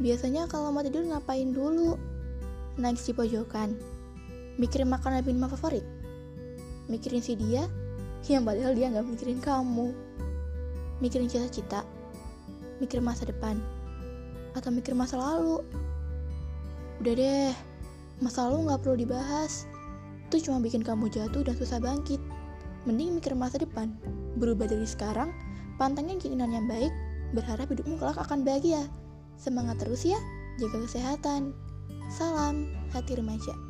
Biasanya kalau mau tidur ngapain dulu? Nangis di pojokan. Mikirin makanan minuman favorit. Mikirin si dia, yang padahal dia nggak mikirin kamu. Mikirin cita-cita. Mikirin masa depan. Atau mikir masa lalu. Udah deh, masa lalu nggak perlu dibahas. Itu cuma bikin kamu jatuh dan susah bangkit. Mending mikir masa depan. Berubah dari sekarang, pantangin keinginan yang baik, berharap hidupmu kelak akan bahagia. Semangat terus ya, jaga kesehatan. Salam, hati remaja.